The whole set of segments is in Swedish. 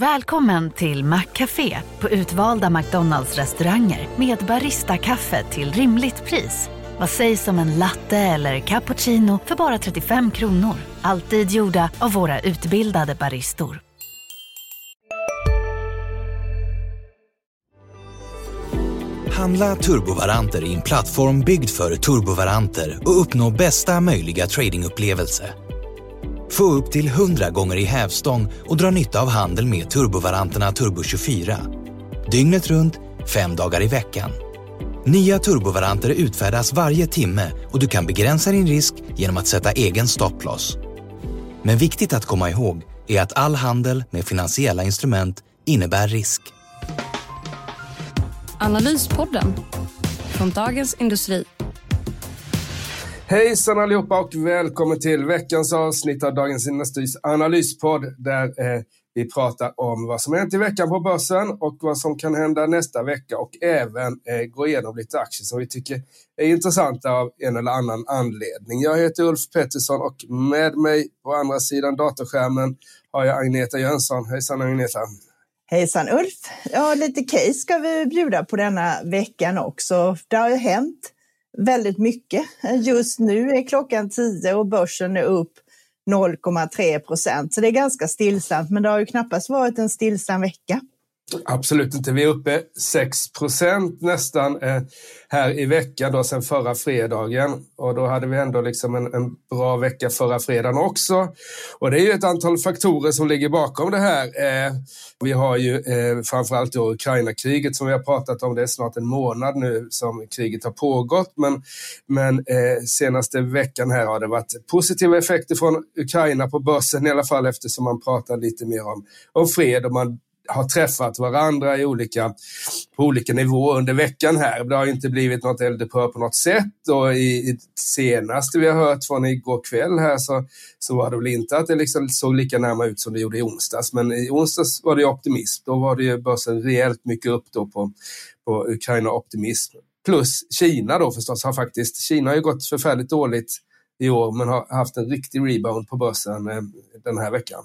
Välkommen till Maccafé på utvalda McDonalds restauranger med Baristakaffe till rimligt pris. Vad sägs om en latte eller cappuccino för bara 35 kronor? Alltid gjorda av våra utbildade baristor. Handla turbovaranter i en plattform byggd för turbovaranter och uppnå bästa möjliga tradingupplevelse. Få upp till 100 gånger i hävstång och dra nytta av handel med turbovaranterna Turbo 24. Dygnet runt, fem dagar i veckan. Nya turbovaranter utfärdas varje timme och du kan begränsa din risk genom att sätta egen stopploss. Men viktigt att komma ihåg är att all handel med finansiella instrument innebär risk. Analyspodden från Dagens Industri. Hejsan allihopa och välkommen till veckans avsnitt av Dagens Industris analyspodd där eh, vi pratar om vad som hänt i veckan på börsen och vad som kan hända nästa vecka och även eh, gå igenom lite aktier som vi tycker är intressanta av en eller annan anledning. Jag heter Ulf Pettersson och med mig på andra sidan datorskärmen har jag Agneta Jönsson. Hejsan Agneta! Hejsan Ulf! Ja, lite case ska vi bjuda på denna veckan också. Det har ju hänt väldigt mycket. Just nu är klockan 10 och börsen är upp 0,3 procent. Så det är ganska stillsamt, men det har ju knappast varit en stillsam vecka. Absolut inte. Vi är uppe 6 procent nästan eh, här i veckan då sen förra fredagen. Och då hade vi ändå liksom en, en, bra vecka förra fredagen också. Och det är ju ett antal faktorer som ligger bakom det här. Eh, vi har ju eh, framförallt då Ukraina-kriget som vi har pratat om. Det är snart en månad nu som kriget har pågått. Men, men eh, senaste veckan här har det varit positiva effekter från Ukraina på börsen i alla fall eftersom man pratar lite mer om, om fred och man har träffat varandra i olika, på olika nivåer under veckan här. Det har inte blivit något eldupphör på något sätt och i, i senaste vi har hört från igår kväll här så, så var det väl inte att det liksom såg lika närma ut som det gjorde i onsdags. Men i onsdags var det optimism. Då var det ju börsen rejält mycket upp då på, på Ukraina-optimism. Plus Kina då förstås har faktiskt, Kina har ju gått förfärligt dåligt i år men har haft en riktig rebound på börsen eh, den här veckan.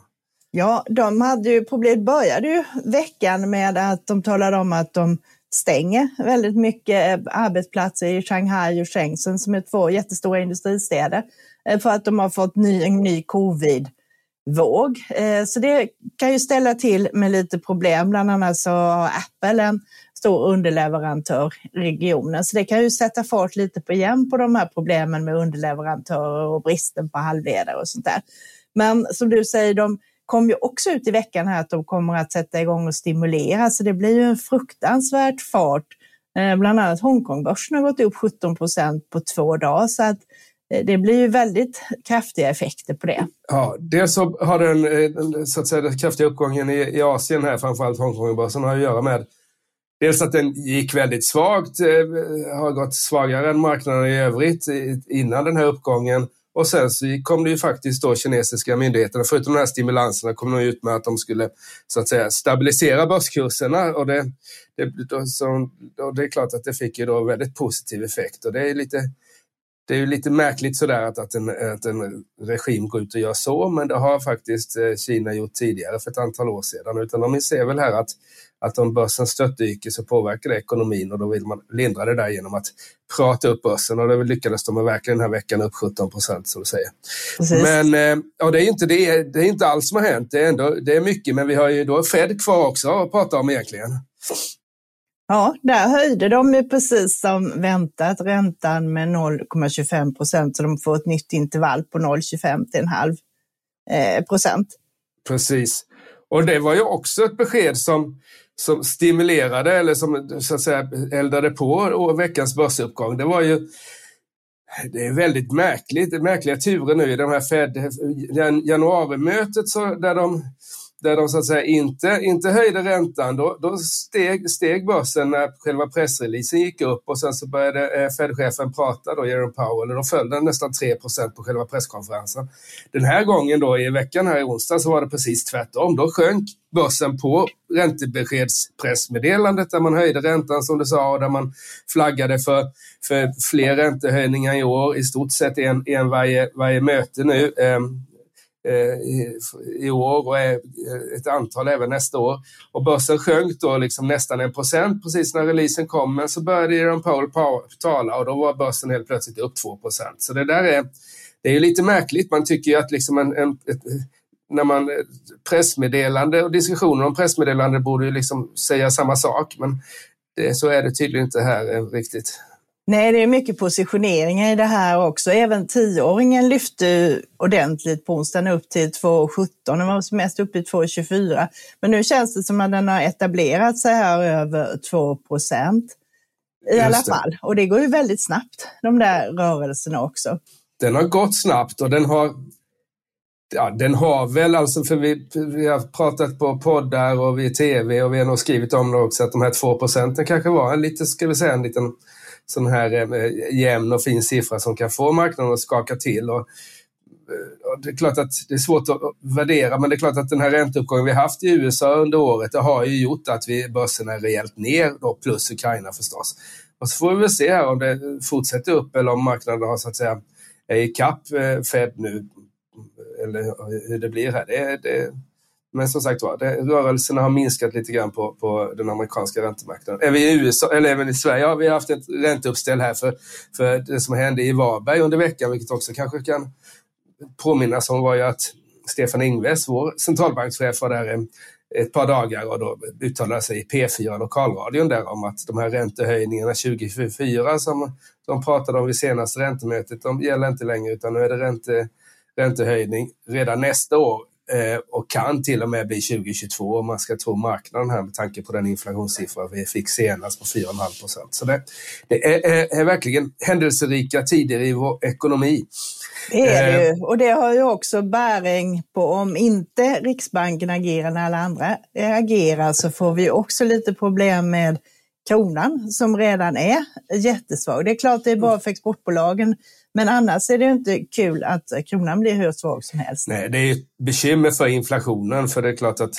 Ja, de hade ju problem, började ju veckan med att de talade om att de stänger väldigt mycket eh, arbetsplatser i Shanghai och Shenzhen som är två jättestora industristäder eh, för att de har fått ny, en ny covid-våg. Eh, så det kan ju ställa till med lite problem. Bland annat så har Apple en stor underleverantör i regionen. Så det kan ju sätta fart lite på igen på de här problemen med underleverantörer och bristen på halvledare och sånt där. Men som du säger, de kom ju också ut i veckan här att de kommer att sätta igång och stimulera, så det blir ju en fruktansvärt fart. Eh, bland annat Hongkongbörsen har gått upp 17 procent på två dagar, så att eh, det blir ju väldigt kraftiga effekter på det. Ja, dels så har eh, den, så att säga, den kraftiga uppgången i, i Asien här, framförallt Hongkongbörsen, har att göra med Dels att den gick väldigt svagt, har gått svagare än marknaden i övrigt innan den här uppgången och sen så kom det ju faktiskt då kinesiska myndigheterna, förutom de här stimulanserna, kom de ut med att de skulle så att säga stabilisera börskurserna. Och det, det, så, och det är klart att det fick ju då väldigt positiv effekt. Och det är lite, det är ju lite märkligt sådär att, att, en, att en regim går ut och gör så, men det har faktiskt eh, Kina gjort tidigare för ett antal år sedan. Utan de ser väl här att att om börsen störtdyker så påverkar det ekonomin och då vill man lindra det där genom att prata upp börsen och det lyckades de verkligen den här veckan upp 17 procent som du säger. Precis. Men eh, ja, det, är inte, det, det är inte allt som har hänt, det är, ändå, det är mycket men vi har ju då Fed kvar också att prata om egentligen. Ja, där höjde de ju precis som väntat räntan med 0,25 procent så de får ett nytt intervall på 0,25 till en halv eh, procent. Precis. Och det var ju också ett besked som som stimulerade eller som så att säga eldade på veckans börsuppgång, det var ju det är väldigt märkligt, märkliga turer nu i de här Fed, januarimötet så där de där de så att säga inte, inte höjde räntan, då, då steg, steg börsen när själva pressreleasen gick upp och sen så började eh, Fed-chefen prata, då, Jerome Powell, och då föll den nästan 3% på själva presskonferensen. Den här gången då i veckan här i onsdag så var det precis tvärtom. Då sjönk börsen på räntebeskedspressmeddelandet där man höjde räntan som du sa och där man flaggade för, för fler räntehöjningar i år, i stort sett en, en varje, varje möte nu. Eh, Eh, i, år och eh, ett antal även nästa år. Och börsen sjönk då liksom nästan en procent precis när releasen kom, men så började Jerome Powell tala och då var börsen helt plötsligt upp 2 procent. Så det där är, det är lite märkligt. Man tycker ju att liksom en, en ett, när man eh, pressmeddelande och diskussioner om pressmeddelande borde ju liksom säga samma sak, men det, så är det tydligen inte här riktigt. Nej, det är mycket positioneringar i det här också. Även tioåringen lyfte ordentligt på onsdagen upp till 2,17. Den var som mest uppe i 2,24. Men nu känns det som att den har etablerat sig här över 2 procent. I Just alla fall. Och det går ju väldigt snabbt, de där rörelserna också. Den har gått snabbt och den har Ja, den har väl alltså, för vi, vi har pratat på poddar och vi tv och vi har nog skrivit om det också, att de här två procenten kanske var en lite, ska vi säga, en liten sån här eh, jämn och fin siffra som kan få marknaden att skaka till. Och, eh, och det är klart att det är svårt att värdera, men det är klart att den här ränteuppgången vi haft i USA under året, det har ju gjort att vi, börsen är rejält ner, då, plus Ukraina förstås. Och så får vi väl se här om det fortsätter upp eller om marknaden har så att säga är ikapp kapp eh, Fed nu, eller hur det blir här. Det, det, men som sagt var, rörelserna har minskat lite grann på, på den amerikanska räntemarknaden. Även i, USA, eller även i Sverige har vi haft ett ränteuppställ här för, för det som hände i Varberg under veckan, vilket också kanske kan påminnas om var ju att Stefan Ingves, vår centralbankschef, var där eh, ett par dagar och då uttalade sig i P4 lokalradion där om att de här räntehöjningarna 2024 som de pratade om vid senaste räntemötet, de gäller inte längre utan nu är det ränte, räntehöjning redan nästa år och kan till och med bli 2022 om man ska tro marknaden här med tanke på den inflationssiffra vi fick senast på 4,5 procent. Så det, det är, är, är, verkligen händelserika tider i vår ekonomi. Det är det ju eh, och det har ju också bäring på om inte Riksbanken agerar när alla andra agerar så får vi också lite problem med kronan som redan är jättesvag. Det är klart det är bra för exportbolagen men annars är det inte kul att kronan blir hur svag som helst. Nej, det är ett bekymmer för inflationen för det är klart att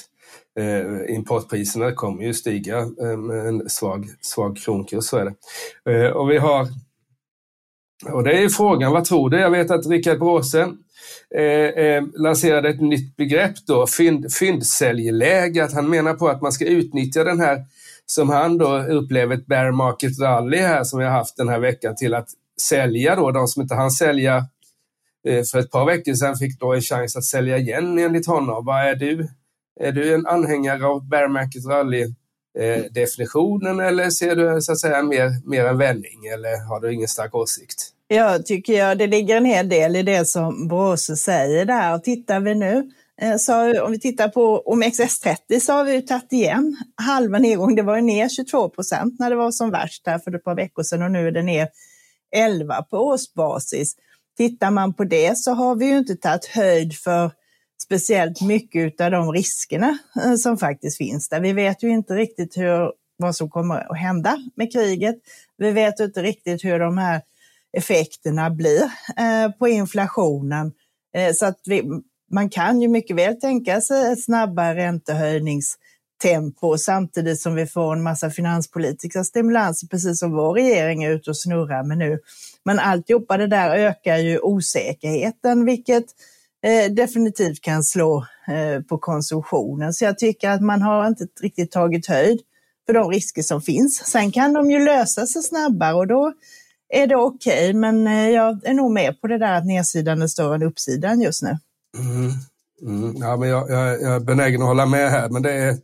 eh, importpriserna kommer ju stiga eh, med en svag, svag kronkurs. Så är det. Eh, och vi har och det är frågan, vad tror du? Jag vet att Rickard Bråse eh, eh, lanserade ett nytt begrepp då, fynd, fyndsäljläge, att han menar på att man ska utnyttja den här som han då upplever ett bear market rally här som vi har haft den här veckan till att sälja då, de som inte hann sälja eh, för ett par veckor sedan fick då en chans att sälja igen enligt honom. Vad är du? Är du en anhängare av bear market rally eh, definitionen eller ser du så att säga mer, mer en vändning eller har du ingen stark åsikt? Jag tycker jag det ligger en hel del i det som Bråse säger där och tittar vi nu eh, så om vi tittar på OMXS30 så har vi tagit igen halva nedgången, Det var ju ner 22 procent när det var som värst där för ett par veckor sedan och nu är det ner 11 på årsbasis. Tittar man på det så har vi ju inte tagit höjd för speciellt mycket av de riskerna eh, som faktiskt finns där. Vi vet ju inte riktigt hur, vad som kommer att hända med kriget. Vi vet inte riktigt hur de här effekterna blir eh, på inflationen. Eh, så att vi, man kan ju mycket väl tänka sig ett snabbare räntehöjnings tempo samtidigt som vi får en massa finanspolitiska stimulanser, precis som vår regering är ute och snurrar med nu. Men alltihopa det där ökar ju osäkerheten, vilket eh, definitivt kan slå eh, på konsumtionen. Så jag tycker att man har inte riktigt tagit höjd för de risker som finns. Sen kan de ju lösa sig snabbare och då är det okej, okay, men eh, jag är nog med på det där att nedsidan är större än uppsidan just nu. Mm. Mm, ja, men jag, jag, jag, är benägen att hålla med här, men det är,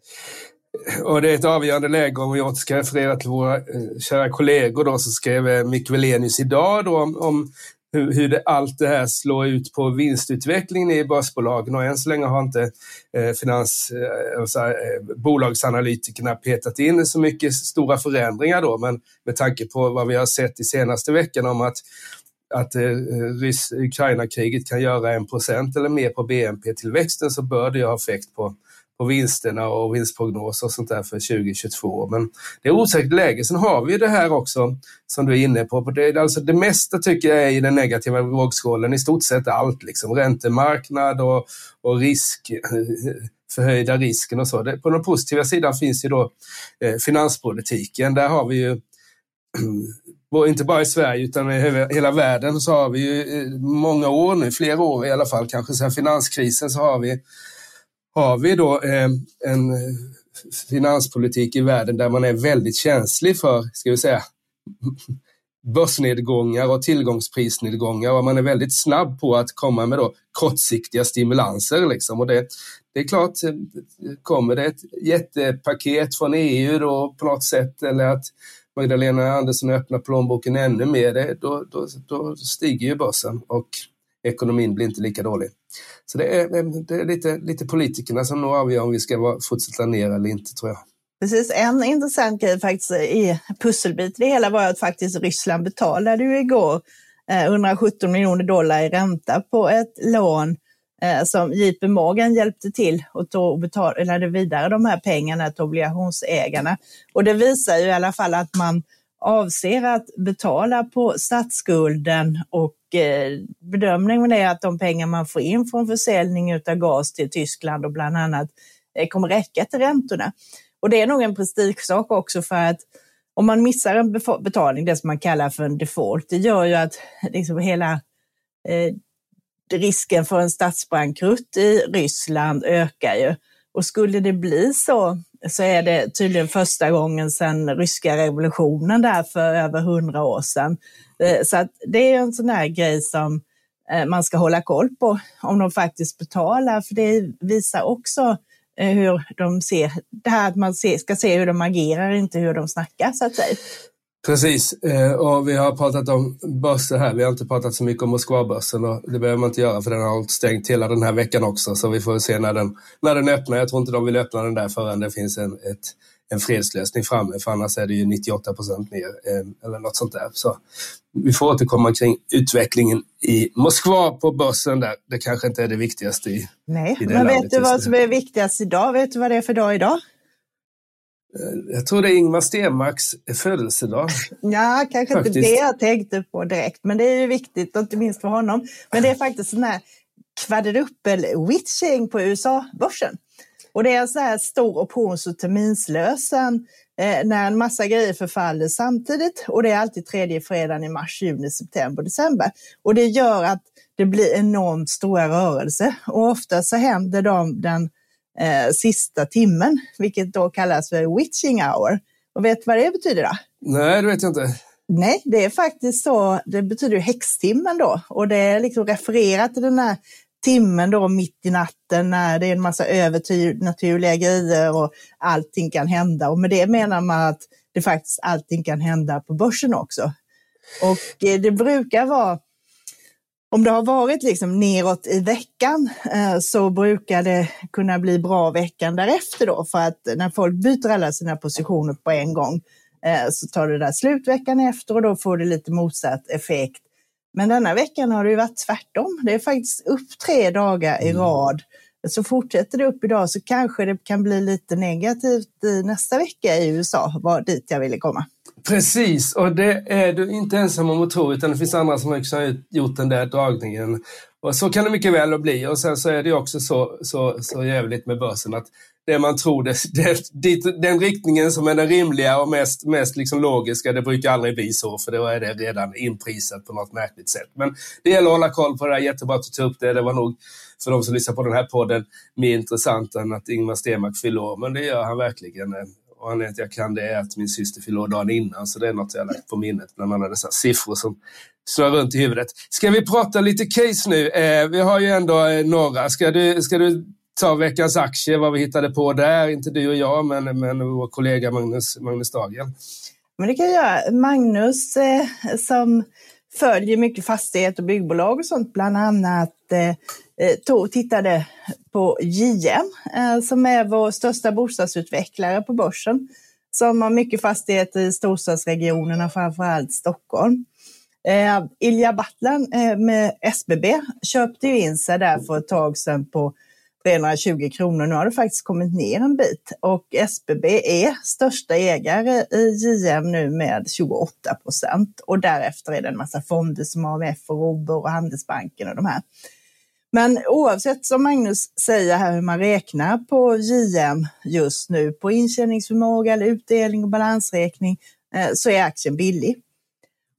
och det är ett avgörande läge. Om jag ska referera till våra eh, kära kollegor då, så skrev eh, Micke Wellenius idag då om, om hur, hur det, allt det här slår ut på vinstutvecklingen i börsbolagen. Och än så länge har inte eh, finans, eh, alltså, eh, bolagsanalytikerna petat in så mycket stora förändringar då, men med tanke på vad vi har sett i senaste veckan om att att eh, Ukraina-kriget kan göra en procent eller mer på BNP-tillväxten så bör det ha effekt på, på vinsterna och vinstprognoser och sånt där för 2022. Men det är osäkert läge. Sen har vi det här också som du är inne på. Det, alltså det mesta tycker jag är i den negativa vågskålen, i stort sett allt. Liksom. Räntemarknad och, och risk, eh, förhöjda risken och så. Det, på den positiva sidan finns ju då eh, finanspolitiken. Där har vi ju inte bara i Sverige utan i hela världen så har vi ju eh, många år nu, flera år i alla fall, kanske sedan finanskrisen så har vi, har vi då eh, en eh, finanspolitik i världen där man är väldigt känslig för, ska vi säga, börsnedgångar och tillgångsprisnedgångar och man är väldigt snabb på att komma med då kortsiktiga stimulanser. Liksom. Och det, det är klart, kommer det ett jättepaket från EU då på något sätt eller att Magdalena Andersson öppnar plånboken ännu mer, eh, då, då, då stiger ju börsen och ekonomin blir inte lika dålig. Så det är, eh, det är lite, lite politikerna som nog avgör om vi ska fortsätta ner eller inte tror jag. Precis, en intressant grej faktiskt i pusselbit i det hela var att faktiskt Ryssland betalade ju igår eh, 117 miljoner dollar i ränta på ett lån eh, Eh, som JP Morgan hjälpte till och tog betalade vidare de här pengarna till obligationsägarna. Och det visar ju i alla fall att man avser att betala på statsskulden och eh, bedömningen är att de pengar man får in från försäljning av gas till Tyskland och bland annat eh, kommer räcka till räntorna. Och det är nog en prestigesak också för att om man missar en betalning, det som man kallar för en default, det gör ju att liksom hela eh, risken för en statsbankrutt i Ryssland ökar ju. Och skulle det bli så, så är det tydligen första gången sedan ryska revolutionen där för över hundra år sedan. Eh, så att det är en sån här grej som eh, man ska hålla koll på, om de faktiskt betalar, för det visar också eh, hur de ser, det här att man ska se hur de agerar, inte hur de snackar så att säga. Precis, eh, och vi har pratat om börser här. Vi har inte pratat så mycket om Moskvabörsen och det behöver man inte göra för den har stängt hela den här veckan också. Så vi får se när den, när den öppnar. Jag tror inte de vill öppna den där förrän det finns en, ett, en fredslösning framme, för annars är det ju 98 procent ner eller något sånt där. Så vi får återkomma kring utvecklingen i Moskva på börsen där. Det kanske inte är det viktigaste i, Nej, i det men vet du vad som är viktigast idag? Vet du vad det är för dag idag? Eh, jag tror det är Ingmar Stenmarks födelsedag. Ja, kanske faktiskt. inte det jag tänkte på direkt, men det är ju viktigt, inte minst för honom. Men det är faktiskt sån här kvadruppel-witching på USA-börsen. Och det är så här stor options och terminslösen eh, när en massa grejer förfaller samtidigt. Och det är alltid tredje fredagen i mars, juni, september, december. Och det gör att det blir enormt stora rörelser. Och ofta så händer de den eh, sista timmen, vilket då kallas för witching hour. Och vet du vad det betyder då? Nej, det vet jag inte. Nej, det är faktiskt så. Det betyder häxtimmen då och det är liksom refererat till den här timmen då mitt i natten när det är en massa övernaturliga grejer och allting kan hända. Och med det menar man att det faktiskt allting kan hända på börsen också. Och eh, det brukar vara, om det har varit liksom neråt i veckan eh, så brukar det kunna bli bra veckan därefter då. För att när folk byter alla sina positioner på en gång eh, så tar det där slut veckan efter och då får det lite motsatt effekt men denna veckan har det ju varit tvärtom. Det är faktiskt upp tre dagar i mm. rad. Så fortsätter det upp idag så kanske det kan bli lite negativt i nästa vecka i USA, var dit jag ville komma. Precis, och det är du inte ensam om att tro, utan det finns andra som också har gjort den där dragningen. Och så kan det mycket väl bli. Och sen så är det också så, så, så jävligt med börsen att det man tror, det, det, den riktningen som är den rimliga och mest, mest liksom logiska, det brukar aldrig bli så, för då är det redan inprisat på något märkligt sätt. Men det gäller att hålla koll på det här. Jättebra att du tog upp det. Det var nog för de som lyssnar på den här podden mer intressant än att Ingmar Stenmark fyller år, men det gör han verkligen. Och anledningen till att jag kan det är att min syster fyllde år dagen innan, så det är något jag har lagt på minnet bland alla dessa siffror som snurrar runt i huvudet. Ska vi prata lite case nu? Eh, vi har ju ändå eh, några. Ska du, ska du ta veckans aktie, vad vi hittade på där. Inte du och jag, men, men vår kollega Magnus, Magnus Dahlgren. Men det kan jag göra. Magnus eh, som följer mycket fastighet och byggbolag och sånt, bland annat eh, eh tog, tittade på JM eh, som är vår största bostadsutvecklare på börsen. Som har mycket fastigheter i storstadsregionerna, framförallt Stockholm. Eh, Ilja Battlan eh, med SBB köpte ju in sig där för ett tag sedan på det är 120 kronor. Nu har det faktiskt kommit ner en bit och SBB är största ägare i JM nu med 28 procent och därefter är det en massa fonder som AMF och Robur och Handelsbanken och de här. Men oavsett som Magnus säger här hur man räknar på JM just nu på intjäningsförmåga eller utdelning och balansräkning eh, så är aktien billig.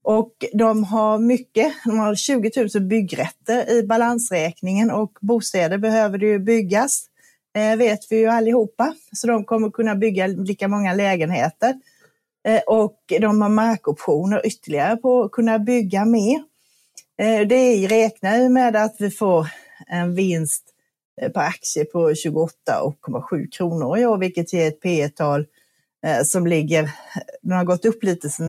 Och de har mycket, de har 20 000 byggrätter i balansräkningen och bostäder behöver det ju byggas, eh, vet vi ju allihopa. Så de kommer kunna bygga lika många lägenheter. Eh, och de har markoptioner ytterligare på att kunna bygga mer. Eh, det räknar ju med att vi får en vinst per aktie på 28,7 kronor i år, vilket ger ett P tal eh, som ligger, den har gått upp lite sen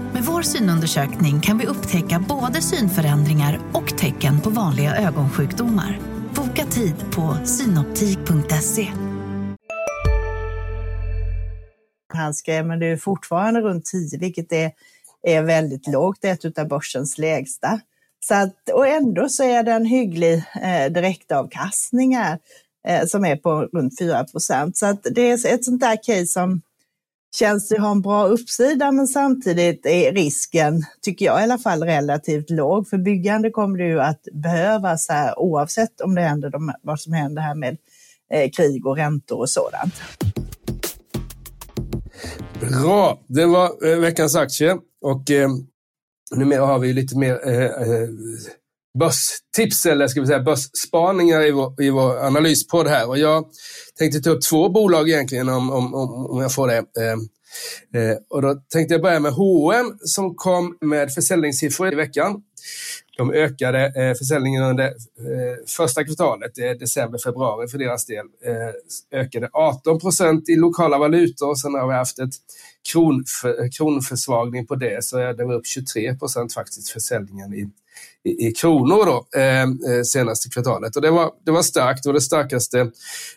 Med vår synundersökning kan vi upptäcka både synförändringar och tecken på vanliga ögonsjukdomar. Boka tid på synoptik.se. Han skrev, men det är fortfarande runt 10, vilket är, är väldigt lågt. Det är ett av börsens lägsta. Så att, och ändå så är det en hygglig eh, direktavkastning här, eh, som är på runt 4 procent. Så att det är ett sånt där case som känns det ha en bra uppsida, men samtidigt är risken, tycker jag i alla fall, relativt låg. För byggande kommer det ju att behövas här, oavsett om det händer de, vad som händer här med eh, krig och räntor och sådant. Bra, det var eh, veckans aktie och eh, numera har vi lite mer eh, eh, börstips eller ska vi säga börsspaningar i vår, i vår analyspodd här. Och jag tänkte ta upp två bolag egentligen om, om, om jag får det. Eh, eh, och då tänkte jag börja med H&M som kom med försäljningssiffror i veckan. De ökade eh, försäljningen under eh, första kvartalet, det är december, februari för deras del, eh, ökade 18 procent i lokala valutor. Sen har vi haft ett kronför, kronförsvagning på det, så det var upp 23 procent faktiskt försäljningen i, i, i kronor då, eh, eh, senaste kvartalet. Och det var, det var starkt, det var den starkaste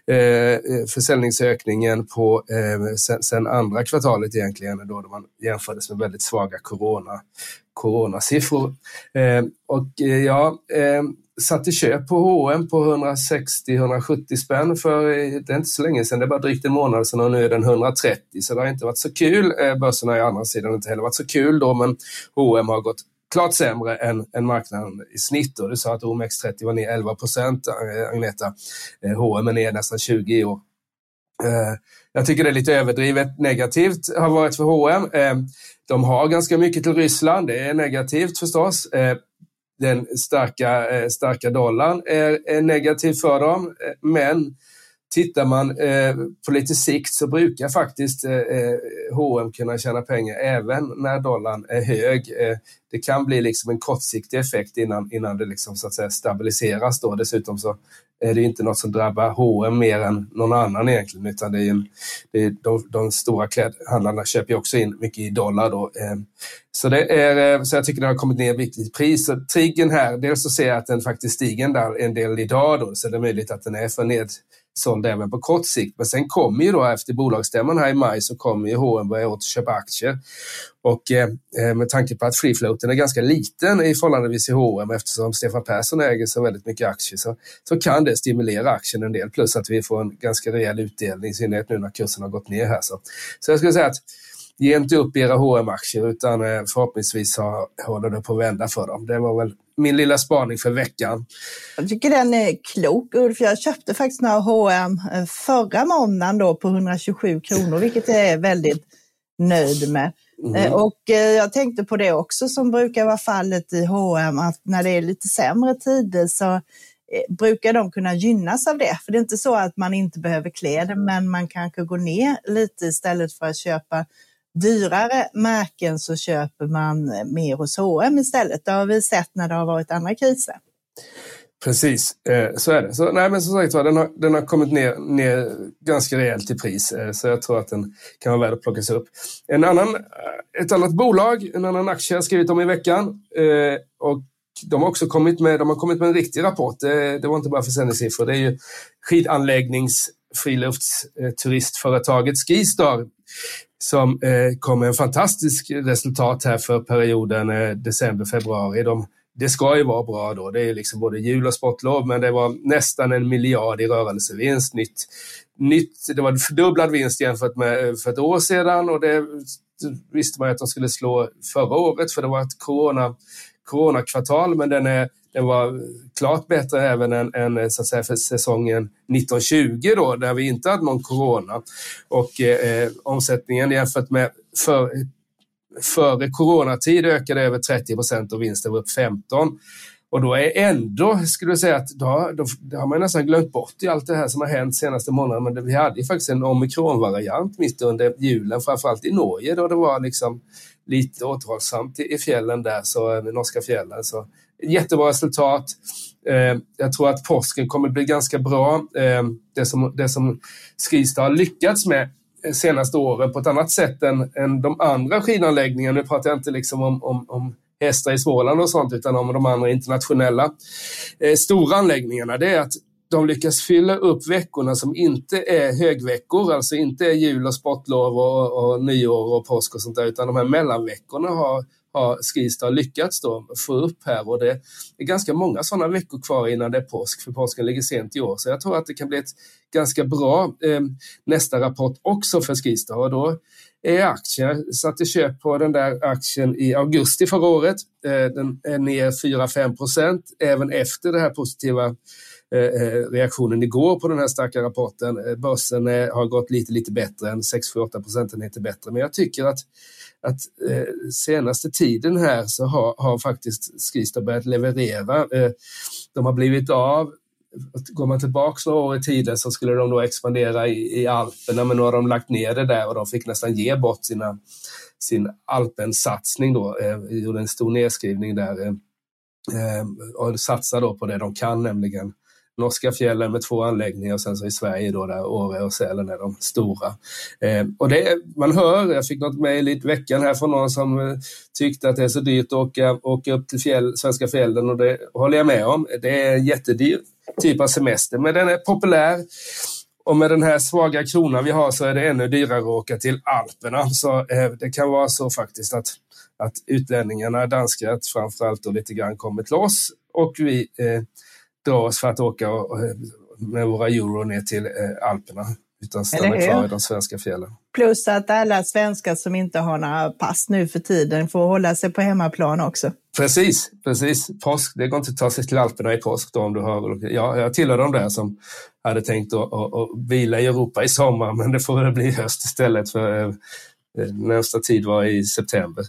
eh, försäljningsökningen på, eh, sen, sen, andra kvartalet egentligen, då, då man jämfördes med väldigt svaga corona, coronasiffror. Eh, och eh, ja, eh, satte köp på H&M på 160-170 spänn för eh, det är inte så länge sedan, det är bara drygt en månad sedan och nu är den 130 så det har inte varit så kul. Eh, Börsen har i andra sidan inte heller varit så kul då men H&M har gått klart sämre än, än marknaden i snitt. Och du sa att OMX30 var ner 11 procent, eh, Agneta. H&M är ner nästan 20 i år. Eh, jag tycker det är lite överdrivet negativt har varit för H&M. De har ganska mycket till Ryssland, det är negativt förstås. Den starka, starka dollarn är, negativ för dem, men tittar man eh, på lite sikt så brukar faktiskt eh, eh, H&M kunna tjäna pengar även när dollarn är hög det kan bli liksom en kortsiktig effekt innan, innan det liksom så att säga stabiliseras. Då. Dessutom så är det inte något som drabbar H&M mer än någon annan egentligen, utan det är, en, det är de, de stora klädhandlarna köper ju också in mycket i dollar. Då. Så, det är, så jag tycker det har kommit ner viktigt i pris. Så triggen här, dels så ser jag att den faktiskt stiger en del idag, då, så det är möjligt att den är för ned såld även på kort sikt. Men sen kommer ju då efter bolagsstämman här i maj så kommer ju H&M börja återköpa aktier. Och eh, med tanke på att free är ganska liten i förhållande till H&M eftersom Stefan Persson äger så väldigt mycket aktier så, så kan det stimulera aktien en del. Plus att vi får en ganska rejäl utdelning, i synnerhet nu när kursen har gått ner här. Så, så jag skulle säga att ge inte upp era hm aktier utan eh, förhoppningsvis håller det på att vända för dem. Det var väl min lilla spaning för veckan. Jag tycker den är klok Ulf. Jag köpte faktiskt några H&M förra måndagen då på 127 kronor, vilket jag är väldigt nöjd med. Mm. Och eh, jag tänkte på det också som brukar vara fallet i H&M att när det är lite sämre tider så brukar de kunna gynnas av det. För det är inte så att man inte behöver kläder, men man kanske går ner lite istället för att köpa dyrare märken så köper man mer hos H&M istället. Det har vi sett när det har varit andra kriser. Precis, eh, så är det. Så, nej, men som sagt den har, den har kommit ner, ner ganska rejält i pris, eh, så jag tror att den kan vara värd att plockas upp. En annan, eh, ett annat bolag, en annan aktie har skrivit om i veckan och de har också kommit med, de har kommit med en riktig rapport. Det, det var inte bara försäljningssiffror, det är ju skidanläggnings friluftsturistföretaget Skistar som eh, kom med en fantastisk resultat här för perioden eh, december-februari. De det ska ju vara bra då. Det är liksom både jul och sportlov, men det var nästan en miljard i rörelsevinst. Nytt, nytt, det var en fördubblad vinst jämfört med eh, för ett år sedan och det visste man att de skulle slå förra året för det var ett corona, coronakvartal, men den, är, den var klart bättre även än, än eh, så att säga, för säsongen 1920 då, där vi inte hade någon corona. Och eh, omsättningen jämfört med för, före coronatid ökade över 30 procent och vinsten var upp 15. Och då är ändå, skulle jag säga att då, då, då, har man nästan glömt bort i allt det här som har hänt senaste månaderna. Men det, vi hade ju faktiskt en omikronvariant mitt under julen, framförallt i Norge då det var liksom lite återhållsamt i, i fjällen där, så, i norska fjällen. Så jättebra resultat. Eh, jag tror att påsken kommer bli ganska bra. Eh, det som, det som Skistar har lyckats med eh, senaste åren på ett annat sätt än, än de andra skidanläggningarna. Nu pratar jag inte liksom om, om, om hästar i Småland och sånt, utan om de andra internationella eh, stora anläggningarna. Det är att de lyckas fylla upp veckorna som inte är högveckor, alltså inte är jul och sportlov och, och nyår och påsk och sånt där, utan de här mellanveckorna har, har Skistar lyckats då få upp här och det är ganska många sådana veckor kvar innan det är påsk, för påsken ligger sent i år. Så jag tror att det kan bli ett ganska bra eh, nästa rapport också för Skistar och då är aktier, jag satte köp på den där aktien i augusti förra året. Eh, den är ner 4-5 procent även efter den här positiva eh, eh, reaktionen igår på den här starka rapporten. Eh, börsen eh, har gått lite, lite bättre än 6-8 procentenheter bättre. Men jag tycker att, att eh, senaste tiden här så har, har faktiskt Skistar börjat leverera. Eh, de har blivit av Går man tillbaka några år i tiden så skulle de då expandera i, i Alperna men nu har de lagt ner det där och de fick nästan ge bort sina, sin Alpensatsning då. Eh, gjorde en stor nedskrivning där eh, eh och satsar då på det de kan, nämligen norska fjällen med två anläggningar och sen så i Sverige då där Åre och Sälen är de stora. Eh, och det, man hör, jag fick något mejl i veckan här från någon som eh, tyckte att det är så dyrt att åka, åka upp till fjäll, svenska fjällen och det håller jag med om. Det är en jättedyr typ av semester, men den är populär. Och med den här svaga kronan vi har så är det ännu dyrare att åka till Alperna. Så eh, det kan vara så faktiskt att, att utlänningarna, danskar framförallt, och lite grann kommer till oss och vi eh, dra oss för att åka med våra euro ner till eh, Alperna utan stanna kvar i de svenska fjällen. Plus att alla svenskar som inte har några pass nu för tiden får hålla sig på hemmaplan också. Precis, precis. Påsk, det går inte att ta sig till Alperna i påsk då om du har... Ja, jag tillhör de där som hade tänkt att, att, att vila i Europa i sommar, men det får väl bli höst istället för Eh, Eh, nästa tid var i september.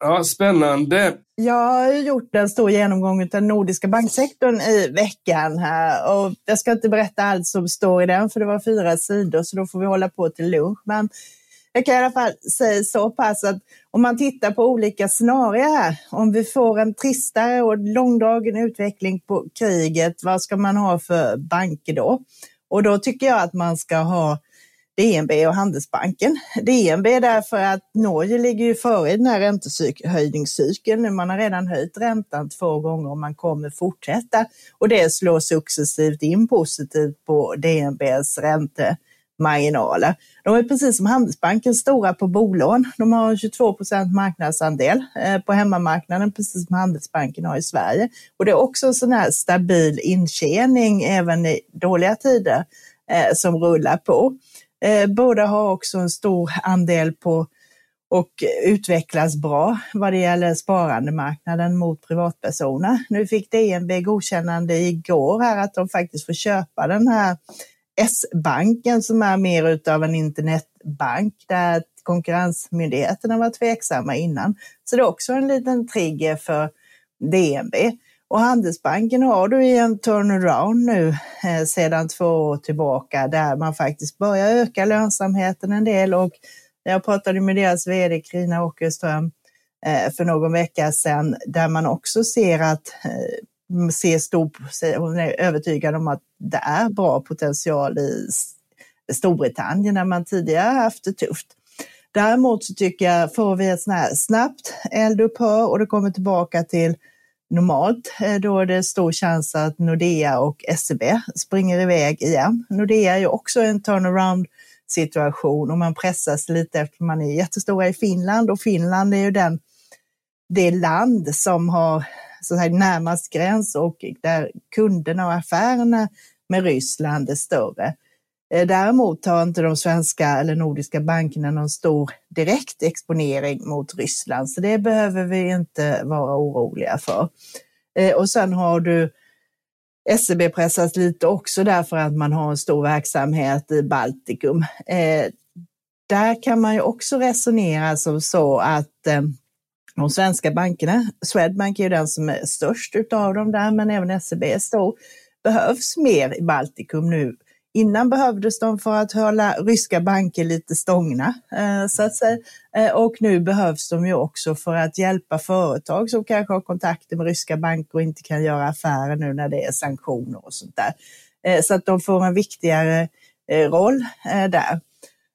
Ja, spännande. Jag har gjort en stor genomgång av den nordiska banksektorn i veckan här och jag ska inte berätta allt som står i den för det var fyra sidor så då får vi hålla på till lunch. Men jag kan i alla fall säga så pass att om man tittar på olika scenarier här, om vi får en tristare och långdragen utveckling på kriget, vad ska man ha för banker då? Och då tycker jag att man ska ha DNB och Handelsbanken. DNB därför att Norge ligger ju före i den här räntehöjningscykeln. Man har redan höjt räntan två gånger och man kommer fortsätta. Och det slår successivt in positivt på DNBs räntemarginaler. De är precis som Handelsbanken stora på bolån. De har 22 procent marknadsandel eh, på hemmamarknaden, precis som Handelsbanken har i Sverige. Och det är också en sån här stabil intjäning även i dåliga tider eh, som rullar på. Eh, båda har också en stor andel på och utvecklas bra vad det gäller sparandemarknaden mot privatpersoner. Nu fick DNB godkännande igår här att de faktiskt får köpa den här S-banken som är mer utav en internetbank där konkurrensmyndigheterna var tveksamma innan. Så det är också en liten trigger för DNB. Och Handelsbanken har du i en turnaround nu eh, sedan två år tillbaka där man faktiskt börjar öka lönsamheten en del och jag pratade med deras vd Krina Åkerström eh, för någon vecka sedan där man också ser att eh, ser stor, hon är övertygad om att det är bra potential i Storbritannien där man tidigare haft det tufft. Däremot så tycker jag, får vi ett sånt här snabbt eldupphör och det kommer tillbaka till normalt. Eh, då är det stor chans att Nordea och SEB springer iväg igen. Nordea är ju också en turnaround situation och man pressas lite eftersom man är jättestora i Finland och Finland är ju den, det land som har så här, närmast gräns och där kunderna och affärerna med Ryssland är större. Eh, däremot har inte de svenska eller nordiska bankerna någon stor direkt exponering mot Ryssland, så det behöver vi inte vara oroliga för. Eh, och sen har du SEB pressas lite också därför att man har en stor verksamhet i Baltikum. Eh, där kan man ju också resonera som så att de svenska bankerna, Swedbank är ju den som är störst utav dem där, men även SEB är stor, behövs mer i Baltikum nu Innan behövdes de för att hålla ryska banker lite stångna, eh, så att säga. Eh, och nu behövs de ju också för att hjälpa företag som kanske har kontakter med ryska banker och inte kan göra affärer nu när det är sanktioner och sånt där. Eh, så att de får en viktigare roll där.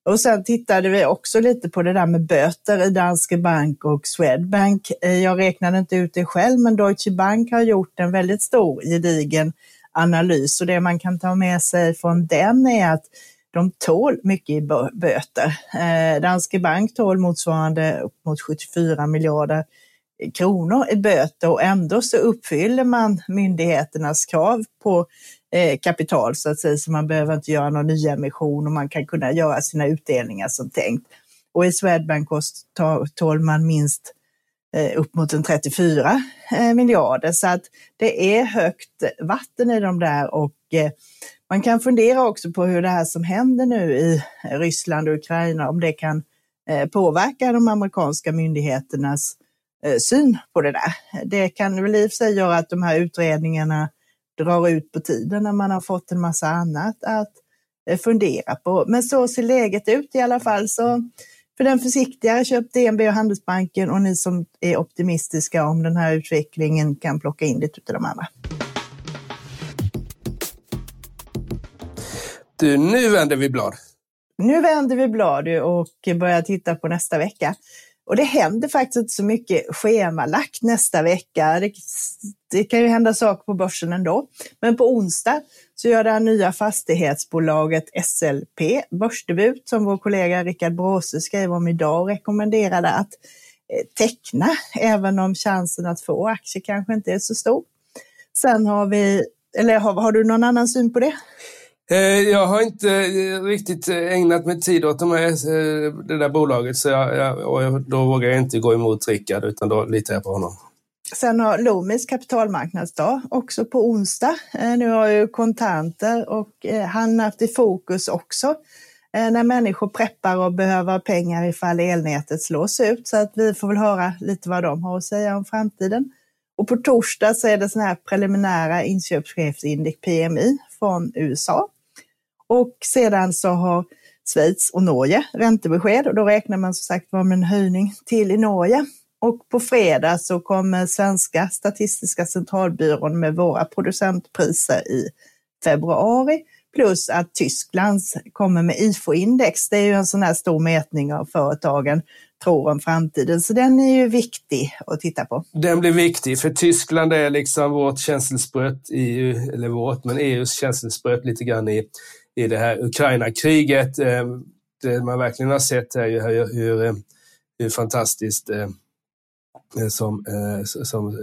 Och sen tittade vi också lite på det där med böter i Danske Bank och Swedbank. Jag räknade inte ut det själv, men Deutsche Bank har gjort en väldigt stor gedigen analys och det man kan ta med sig från den är att de tål mycket i böter. Eh, Danske Bank tål motsvarande upp mot 74 miljarder kronor i böter och ändå så uppfyller man myndigheternas krav på eh, kapital så att säga, så man behöver inte göra någon nyemission och man kan kunna göra sina utdelningar som tänkt. Och i Swedbank tål man minst Eh, upp mot en 34 eh, miljarder. Så att det är högt vatten i de där och eh, man kan fundera också på hur det här som händer nu i Ryssland och Ukraina, om det kan påverka de amerikanska myndigheternas syn på det där. Det kan väl i och för sig göra att de här utredningarna drar ut på tiden när man har fått en massa annat att fundera på. Men så ser läget ut i alla fall. Så för den försiktigare köp DNB och Handelsbanken och ni som är optimistiska om den här utvecklingen kan plocka in lite av de andra. Du, nu vänder vi blad. Nu vänder vi blad och börjar titta på nästa vecka. Och det händer faktiskt inte så mycket schemalagt nästa vecka. Det, det, kan ju hända saker på börsen ändå. Men på onsdag så gör det här nya fastighetsbolaget SLP börsdebut som vår kollega Rickard Bråse skrev om idag och rekommenderade att eh, teckna, även om chansen att få aktier kanske inte är så stor. Sen har vi, eller har, har du någon annan syn på det? Eh, jag har inte eh, riktigt eh, ägnat mig tid åt de här, det där bolaget så jag, jag, och då vågar jag inte gå emot Rickard utan då litar jag på honom. Sen har Loomis kapitalmarknadsdag också på onsdag. Nu har ju kontanter och han haft i fokus också när människor preppar och behöver pengar ifall elnätet slås ut. Så att vi får väl höra lite vad de har att säga om framtiden. Och på torsdag så är det sådana här preliminära inköpschefsindex PMI från USA. Och sedan så har Schweiz och Norge räntebesked och då räknar man som sagt med en höjning till i Norge. Och på fredag så kommer svenska Statistiska centralbyrån med våra producentpriser i februari. Plus att Tyskland kommer med IFO-index. Det är ju en sån här stor mätning av företagen tror om framtiden. Så den är ju viktig att titta på. Den blir viktig, för Tyskland är liksom vårt känselspröt, EU, eller vårt, men EUs känselspröt lite grann i i det här Ukraina-kriget. Ehm, det man verkligen har sett är ju hur, hur, eh, hur fantastiskt eh, eh, som, som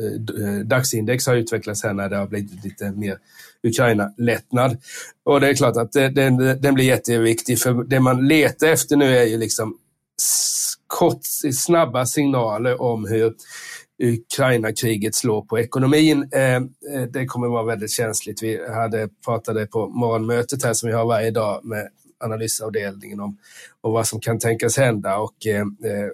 dagsindex har utvecklats här när det har blivit lite mer Ukraina-lättnad. Och det är klart att den, den blir jätteviktig för det man letar efter nu är ju liksom kort, snabba signaler om hur Ukraina-kriget slår på ekonomin. Eh, eh, det kommer vara väldigt känsligt. Vi hade pratade på morgonmötet här som vi har varje dag med analysavdelningen om, om vad som kan tänkas hända och, eh, eh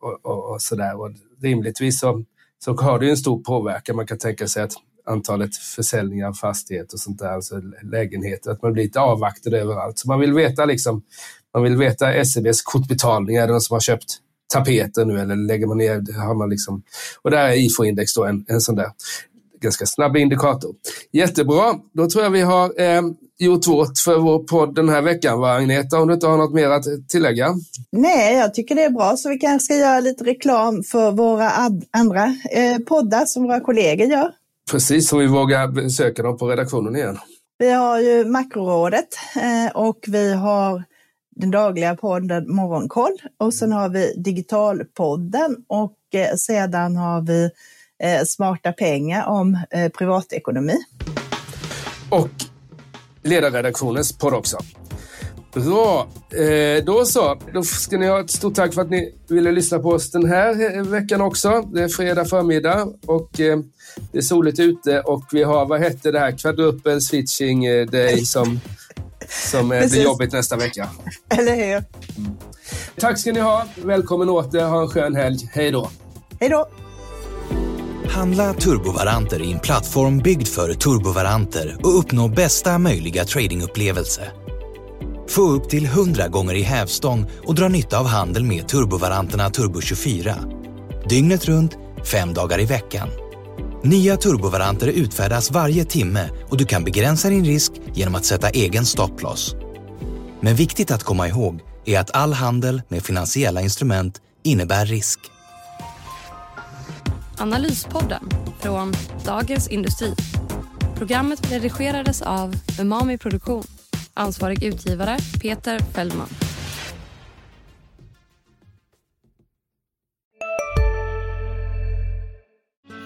och, och, och sådär. Och rimligtvis så, så har det en stor påverkan. Man kan tänka sig att antalet försäljningar av fastigheter och sånt där, alltså lägenheter, att man blir lite avvaktad överallt. Så man vill veta liksom, man vill veta SEBs kortbetalningar, är det någon som har köpt tapeter nu eller lägger man ner, har man liksom, och där är IFO-index då en, en sån där ganska snabb indikator. Jättebra, då tror jag vi har eh, gjort vårt för vår podd den här veckan, va Agneta? Om du inte har något mer att tillägga? Nej, jag tycker det är bra, så vi kanske ska göra lite reklam för våra andra eh, poddar som våra kollegor gör. Precis, så vi vågar besöka dem på redaktionen igen. Vi har ju Makrorådet eh, och vi har den dagliga podden Morgonkoll och sen har vi Digitalpodden och eh, sedan har vi eh, Smarta pengar om eh, privatekonomi. Och ledarredaktionens podd också. Bra, då så. Då ska ni ha ett stort tack för att ni ville lyssna på oss den här veckan också. Det är fredag förmiddag och det är soligt ute och vi har, vad hette det här, quadruple switching day som, som eh, blir jobbigt nästa vecka. Eller hur? Mm. Tack ska ni ha. Välkommen åter. Ha en skön helg. Hej då. Hej då. Handla turbovaranter i en plattform byggd för turbovaranter och uppnå bästa möjliga tradingupplevelse. Få upp till 100 gånger i hävstång och dra nytta av handel med turbovaranterna Turbo 24. Dygnet runt, fem dagar i veckan. Nya turbovaranter utfärdas varje timme och du kan begränsa din risk genom att sätta egen stopploss. Men viktigt att komma ihåg är att all handel med finansiella instrument innebär risk. Analyspodden från Dagens Industri. Programmet redigerades av Umami Produktion. Ansvarig utgivare Peter Fellman.